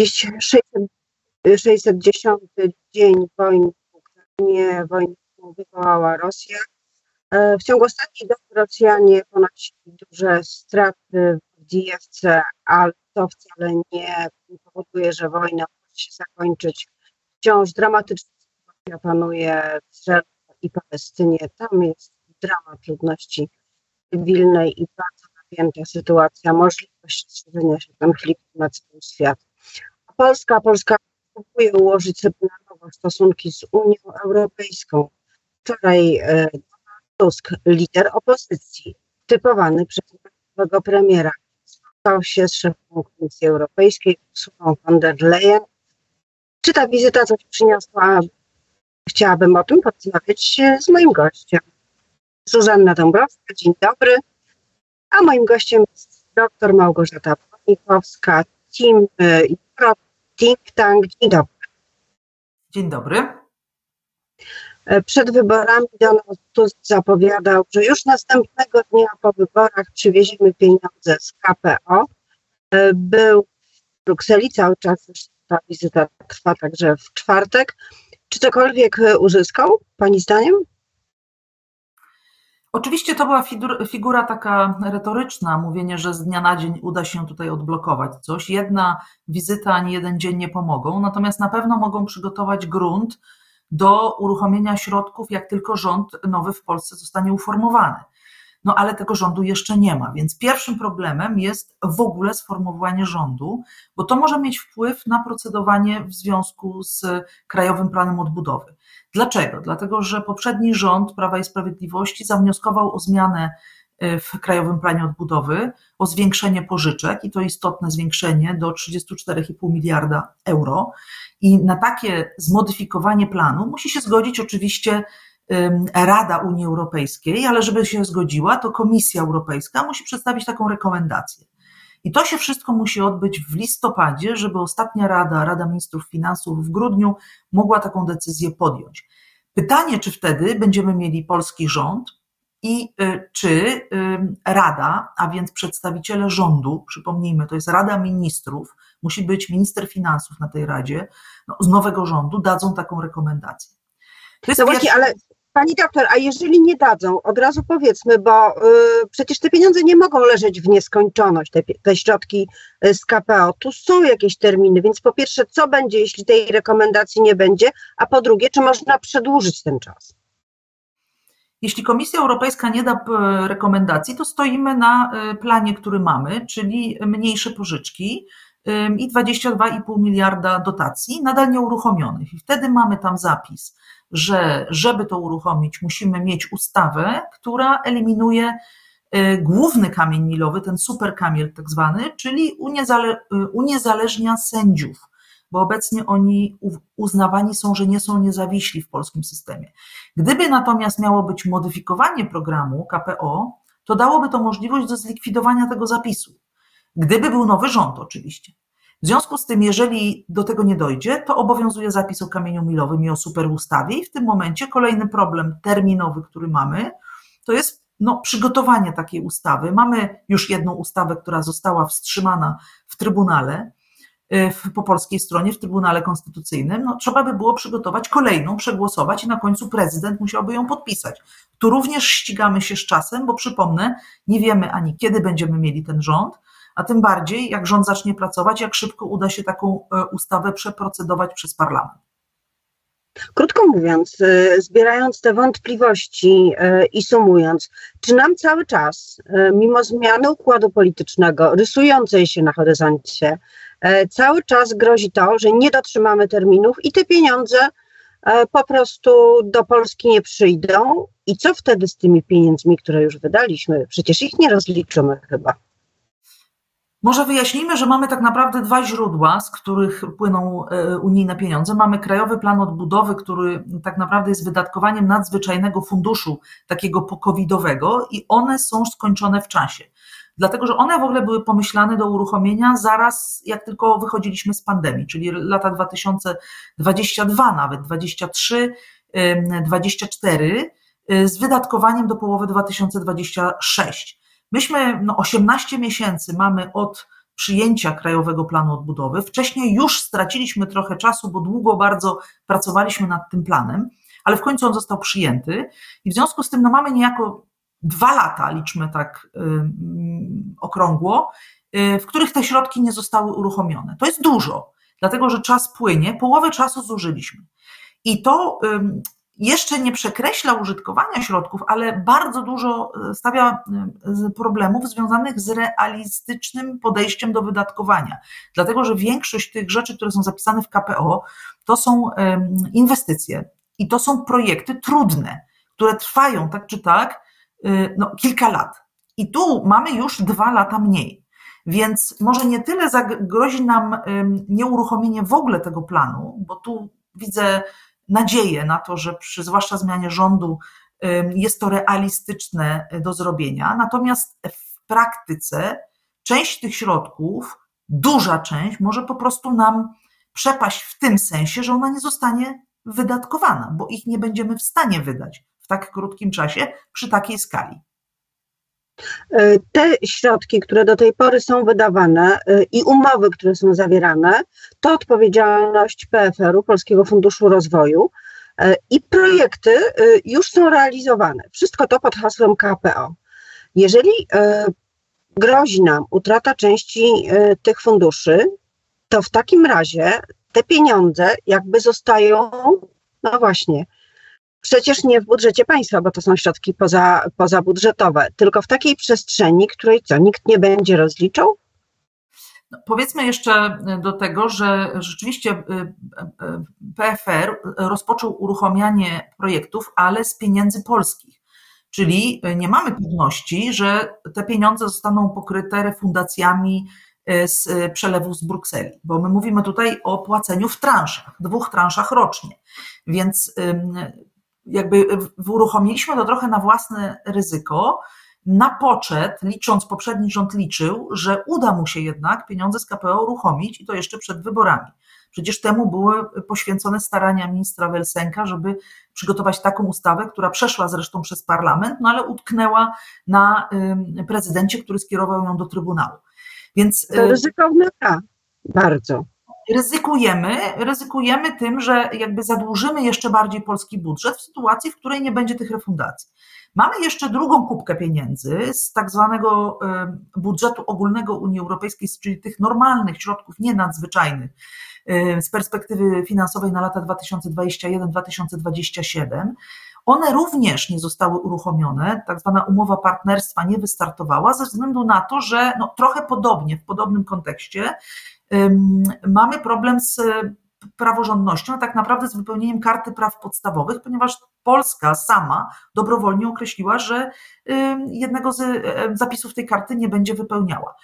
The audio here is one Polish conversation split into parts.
Dziś 610 dzień wojny w Ukrainie, wojny wywołała Rosja. E, w ciągu ostatnich dni Rosjanie ponosili duże straty w Dijewce, ale to wcale nie powoduje, że wojna może się zakończyć. Wciąż dramatyczna sytuacja panuje w Izraelu i Palestynie. Tam jest dramat ludności cywilnej i bardzo napięta sytuacja, możliwość rozszerzenia się konfliktu na cały świat. Polska, Polska próbuje ułożyć sobie na nowo stosunki z Unią Europejską. Wczoraj e, Tusk, lider opozycji, typowany przez nowego premiera, spotkał się z szefem Komisji Europejskiej, Ursulą von der Leyen. Czy ta wizyta coś przyniosła? Chciałabym o tym porozmawiać z moim gościem. Zuzanna Dąbrowska, dzień dobry. A moim gościem jest dr Małgorzata Pawlikowska, Team Europe Think Tank. Dzień dobry. Dzień dobry. E, przed wyborami Donald Tusk zapowiadał, że już następnego dnia po wyborach przywieziemy pieniądze z KPO. E, był w Brukseli cały czas, ta wizyta trwa także w czwartek. Czy cokolwiek uzyskał, Pani zdaniem? Oczywiście to była figur, figura taka retoryczna, mówienie, że z dnia na dzień uda się tutaj odblokować coś. Jedna wizyta ani jeden dzień nie pomogą, natomiast na pewno mogą przygotować grunt do uruchomienia środków, jak tylko rząd nowy w Polsce zostanie uformowany. No ale tego rządu jeszcze nie ma, więc pierwszym problemem jest w ogóle sformułowanie rządu, bo to może mieć wpływ na procedowanie w związku z Krajowym Planem Odbudowy. Dlaczego? Dlatego, że poprzedni rząd Prawa i Sprawiedliwości zawnioskował o zmianę e, w Krajowym Planie Odbudowy, o zwiększenie pożyczek i to istotne zwiększenie do 34,5 miliarda euro. I na takie zmodyfikowanie planu musi się zgodzić oczywiście Rada Unii Europejskiej, ale żeby się zgodziła, to Komisja Europejska musi przedstawić taką rekomendację. I to się wszystko musi odbyć w listopadzie, żeby ostatnia Rada, Rada Ministrów Finansów w grudniu mogła taką decyzję podjąć. Pytanie, czy wtedy będziemy mieli polski rząd i y, czy Rada, a więc przedstawiciele rządu, przypomnijmy, to jest Rada Ministrów, musi być minister finansów na tej Radzie, no, z nowego rządu dadzą taką rekomendację. To jest no właśnie, ale Pani doktor, a jeżeli nie dadzą, od razu powiedzmy, bo y, przecież te pieniądze nie mogą leżeć w nieskończoność, te, te środki y, z KPO. Tu są jakieś terminy, więc po pierwsze, co będzie, jeśli tej rekomendacji nie będzie, a po drugie, czy można przedłużyć ten czas? Jeśli Komisja Europejska nie da rekomendacji, to stoimy na y, planie, który mamy, czyli mniejsze pożyczki i 22,5 miliarda dotacji nadal nieuruchomionych. I wtedy mamy tam zapis, że żeby to uruchomić, musimy mieć ustawę, która eliminuje y, główny kamień milowy, ten super kamiel tak zwany, czyli uniezale, y, uniezależnia sędziów, bo obecnie oni uznawani są, że nie są niezawiśli w polskim systemie. Gdyby natomiast miało być modyfikowanie programu KPO, to dałoby to możliwość do zlikwidowania tego zapisu. Gdyby był nowy rząd, oczywiście. W związku z tym, jeżeli do tego nie dojdzie, to obowiązuje zapis o kamieniu milowym i o superustawie i w tym momencie kolejny problem terminowy, który mamy, to jest no, przygotowanie takiej ustawy. Mamy już jedną ustawę, która została wstrzymana w Trybunale, y, w, po polskiej stronie, w Trybunale Konstytucyjnym. No, trzeba by było przygotować kolejną, przegłosować i na końcu prezydent musiałby ją podpisać. Tu również ścigamy się z czasem, bo przypomnę, nie wiemy ani kiedy będziemy mieli ten rząd, a tym bardziej jak rząd zacznie pracować, jak szybko uda się taką e, ustawę przeprocedować przez parlament. Krótko mówiąc, e, zbierając te wątpliwości e, i sumując, czy nam cały czas, mimo zmiany układu politycznego rysującej się na horyzoncie, cały czas grozi to, że nie dotrzymamy terminów i te pieniądze po prostu do Polski nie przyjdą? I co wtedy z tymi pieniędzmi, które już wydaliśmy? Przecież ich nie rozliczymy chyba. Może wyjaśnijmy, że mamy tak naprawdę dwa źródła, z których płyną e, unijne pieniądze. Mamy Krajowy Plan Odbudowy, który tak naprawdę jest wydatkowaniem nadzwyczajnego funduszu takiego pokowidowego i one są skończone w czasie. Dlatego, że one w ogóle były pomyślane do uruchomienia zaraz, jak tylko wychodziliśmy z pandemii, czyli lata 2022 nawet, 23, 24, e, z wydatkowaniem do połowy 2026. Myśmy no 18 miesięcy mamy od przyjęcia Krajowego Planu Odbudowy. Wcześniej już straciliśmy trochę czasu, bo długo bardzo pracowaliśmy nad tym planem, ale w końcu on został przyjęty i w związku z tym no, mamy niejako dwa lata, liczmy tak y, okrągło, y, w których te środki nie zostały uruchomione. To jest dużo, dlatego że czas płynie, połowę czasu zużyliśmy. I to jeszcze nie przekreśla użytkowania środków, ale bardzo dużo e, stawia e, problemów związanych z realistycznym podejściem do wydatkowania. Dlatego, że większość tych rzeczy, które są zapisane w KPO, to są inwestycje i to są projekty trudne, które trwają tak czy tak e, no, kilka lat. I tu mamy już dwa lata mniej. Więc może nie tyle zagrozi nam nieuruchomienie w ogóle tego planu, bo tu widzę nadzieję na to, że przy zwłaszcza zmianie rządu jest to realistyczne do zrobienia. Natomiast w praktyce część tych środków, duża część, może po prostu nam przepaść w tym sensie, że ona nie zostanie wydatkowana, bo ich nie będziemy w stanie wydać w tak krótkim czasie przy takiej skali. E, te środki, które do tej pory są wydawane e, i umowy, które są zawierane, to odpowiedzialność PFR-u, Polskiego Funduszu Rozwoju e, i projekty już są realizowane. Wszystko to pod hasłem KPO. Jeżeli grozi nam utrata części tych funduszy, to w takim razie te pieniądze jakby zostają, no właśnie, Przecież nie w budżecie państwa, bo to są środki poza, pozabudżetowe, tylko w takiej przestrzeni, której co, nikt nie będzie rozliczał? No, powiedzmy jeszcze do tego, że rzeczywiście y, y, PFR rozpoczął uruchamianie projektów, ale z pieniędzy polskich. Czyli nie mamy pewności, że te pieniądze zostaną pokryte refundacjami z przelewów z Brukseli, bo my mówimy tutaj o płaceniu w transzach, dwóch transzach rocznie. Więc jakby uruchomiliśmy to trochę na własne ryzyko. Na poczet, licząc, poprzedni rząd liczył, że uda mu się jednak pieniądze z KPO uruchomić i to jeszcze przed wyborami. Przecież temu były poświęcone starania ministra Welsenka, żeby przygotować taką ustawę, która przeszła zresztą przez parlament, no ale utknęła na prezydencie, który skierował ją do Trybunału. Więc to ryzykowne, bardzo ryzykujemy, ryzykujemy tym, że jakby zadłużymy jeszcze bardziej polski budżet w sytuacji, w której nie będzie tych refundacji. Mamy jeszcze drugą kubkę pieniędzy z tak zwanego budżetu ogólnego Unii Europejskiej, czyli tych normalnych środków, nie nadzwyczajnych, z perspektywy finansowej na lata 2021-2027. One również nie zostały uruchomione, tak zwana umowa partnerstwa nie wystartowała ze względu na to, że no, trochę podobnie, w podobnym kontekście mamy problem z praworządnością, a tak naprawdę z wypełnieniem karty praw podstawowych, ponieważ Polska sama dobrowolnie określiła, że jednego z zapisów tej karty nie będzie wypełniała.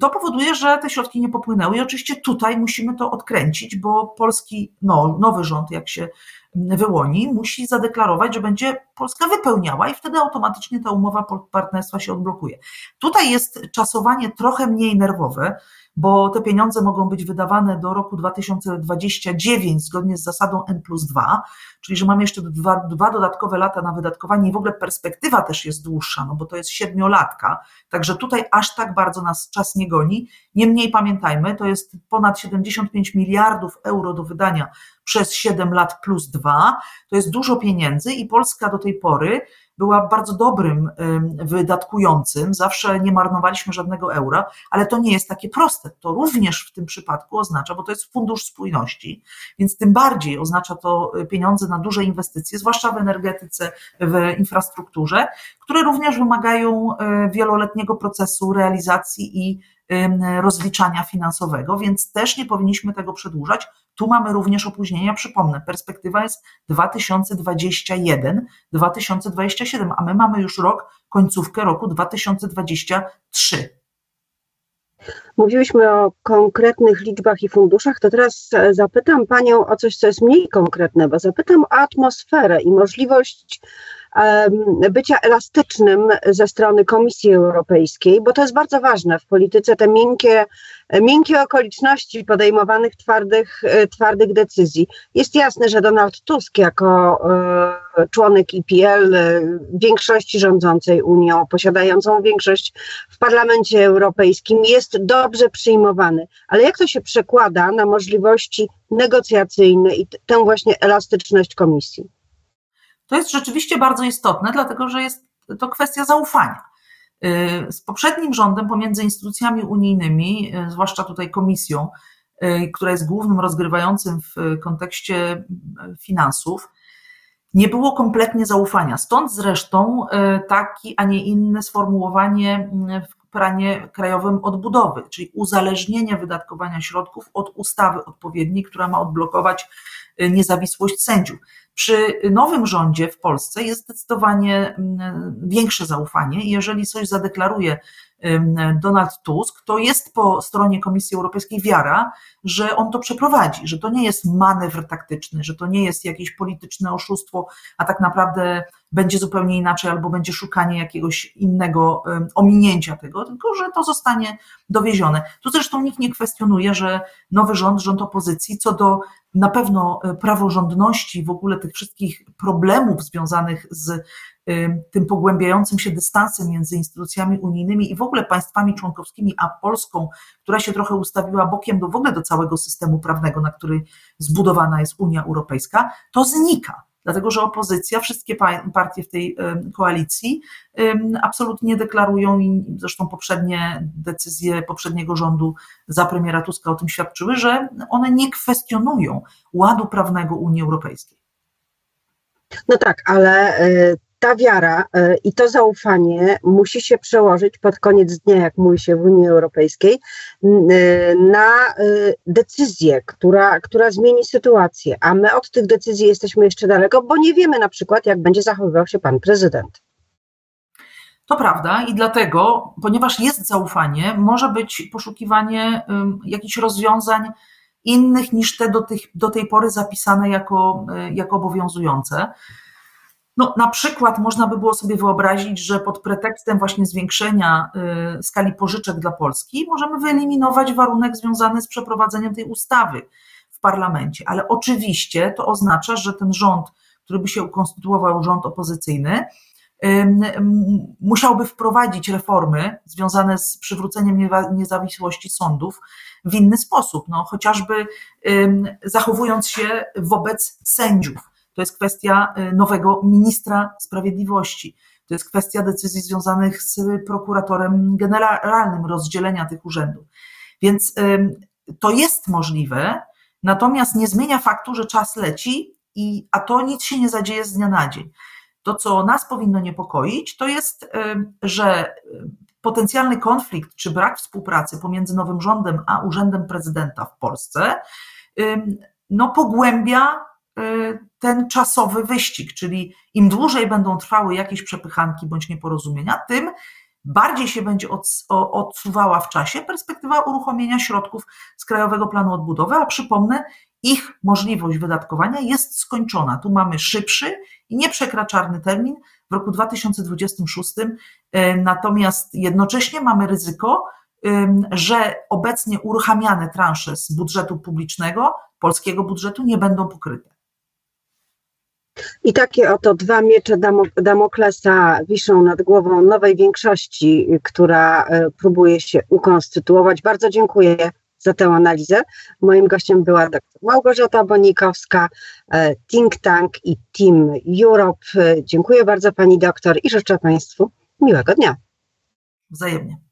To powoduje, że te środki nie popłynęły i oczywiście tutaj musimy to odkręcić, bo polski no, nowy rząd, jak się wyłoni, musi zadeklarować, że będzie Polska wypełniała i wtedy automatycznie ta umowa partnerstwa się odblokuje. Tutaj jest czasowanie trochę mniej nerwowe, bo te pieniądze mogą być wydawane do roku 2029 zgodnie z zasadą N plus 2, czyli że mamy jeszcze dwa, dodatkowe lata na wydatkowanie i w ogóle perspektywa też jest dłuższa, no bo to jest siedmiolatka, także tutaj aż tak bardzo nas czas nie goni. Niemniej pamiętajmy, to jest ponad 75 miliardów euro do wydania przez 7 lat plus 2, to jest dużo pieniędzy i Polska do tej pory była bardzo dobrym wydatkującym, zawsze nie marnowaliśmy żadnego eura, ale to nie jest takie proste. To również w tym przypadku oznacza, bo to jest fundusz spójności, więc tym bardziej oznacza to y, pieniądze na duże inwestycje, zwłaszcza w energetyce, w infrastrukturze, które również wymagają y, wieloletniego procesu realizacji i rozliczania finansowego, więc też nie powinniśmy tego przedłużać. Tu mamy również opóźnienia. Przypomnę, perspektywa jest 2021-2027, a my mamy już rok, końcówkę roku 2023. Mówiłyśmy o konkretnych liczbach i funduszach, to teraz e, zapytam Panią o coś, co jest mniej konkretne, bo zapytam o atmosferę i możliwość bycia elastycznym ze strony Komisji Europejskiej, bo to jest bardzo ważne w polityce, te miękkie, miękkie okoliczności podejmowanych twardych, twardych decyzji. Jest jasne, że Donald Tusk jako e, członek IPL e, większości rządzącej Unią, posiadającą większość w Parlamencie Europejskim, jest dobrze przyjmowany. Ale jak to się przekłada na możliwości negocjacyjne i tę właśnie elastyczność Komisji? To jest rzeczywiście bardzo istotne, dlatego że jest to kwestia zaufania. Y, z poprzednim rządem pomiędzy instytucjami unijnymi, y, zwłaszcza tutaj komisją, y, która jest głównym rozgrywającym w kontekście finansów, nie było kompletnie zaufania. Stąd zresztą taki, a nie inne sformułowanie w planie krajowym odbudowy, czyli uzależnienie wydatkowania środków od ustawy odpowiedniej, która ma odblokować niezawisłość sędziów. Przy nowym rządzie w Polsce jest zdecydowanie mm, większe zaufanie jeżeli coś zadeklaruje Donald Tusk, to jest po stronie Komisji Europejskiej wiara, że on to przeprowadzi, że to nie jest manewr taktyczny, że to nie jest jakieś polityczne oszustwo, a tak naprawdę będzie zupełnie inaczej albo będzie szukanie jakiegoś innego ominięcia tego, tylko że to zostanie dowiezione. Tu zresztą nikt nie kwestionuje, że nowy rząd, rząd opozycji, co do na pewno e, praworządności, w ogóle tych wszystkich problemów związanych z tym pogłębiającym się dystansem między instytucjami unijnymi i w ogóle państwami członkowskimi, a Polską, która się trochę ustawiła bokiem do w ogóle do całego systemu prawnego, na który zbudowana jest Unia Europejska, to znika. Dlatego, że opozycja, wszystkie partie w tej koalicji absolutnie deklarują i zresztą poprzednie decyzje poprzedniego rządu za premiera Tuska o tym świadczyły, że one nie kwestionują ładu prawnego Unii Europejskiej. No tak, ale y, ta wiara e, i to zaufanie musi się przełożyć pod koniec dnia, jak mówi się w Unii Europejskiej, e, na e, decyzję, która, która zmieni sytuację. A my od tych decyzji jesteśmy jeszcze daleko, bo nie wiemy na przykład, jak będzie zachowywał się pan prezydent. To prawda i dlatego, ponieważ jest zaufanie, może być poszukiwanie jakichś rozwiązań innych niż te do, tych, do tej pory zapisane jako, jako obowiązujące. No, na przykład można by było sobie wyobrazić, że pod pretekstem właśnie zwiększenia y, skali pożyczek dla Polski możemy wyeliminować warunek związany z przeprowadzeniem tej ustawy w parlamencie. Ale oczywiście to oznacza, że ten rząd, który by się ukonstytuował, rząd opozycyjny, musiałby wprowadzić reformy związane z przywróceniem niezawisłości sądów w inny sposób, no, chociażby zachowując się wobec sędziów to jest kwestia y, nowego ministra sprawiedliwości. To jest kwestia decyzji związanych z prokuratorem generalnym, rozdzielenia tych urzędów. Więc to jest możliwe, natomiast nie zmienia faktu, że czas leci, i, a to nic się nie zadzieje z dnia na dzień. To, co nas powinno niepokoić, to jest, że potencjalny konflikt czy brak współpracy pomiędzy nowym rządem a urzędem prezydenta w Polsce no, pogłębia Y, ten czasowy wyścig, czyli im dłużej będą trwały jakieś przepychanki bądź nieporozumienia, tym bardziej się będzie odsuwała w czasie perspektywa uruchomienia środków z Krajowego Planu Odbudowy, a przypomnę, ich możliwość wydatkowania jest skończona. Tu mamy szybszy i nieprzekraczalny termin w roku 2026, y, natomiast jednocześnie mamy ryzyko, że obecnie uruchamiane transze z budżetu publicznego, polskiego budżetu nie będą pokryte. I takie oto dwa miecze Damoklesa wiszą nad głową nowej większości, która e, próbuje się ukonstytuować. Bardzo dziękuję za tę analizę. Moim gościem była dr Małgorzata Bonikowska, e, Think Tank i Team Europe. Dziękuję bardzo pani doktor i życzę państwu miłego dnia. Wzajemnie.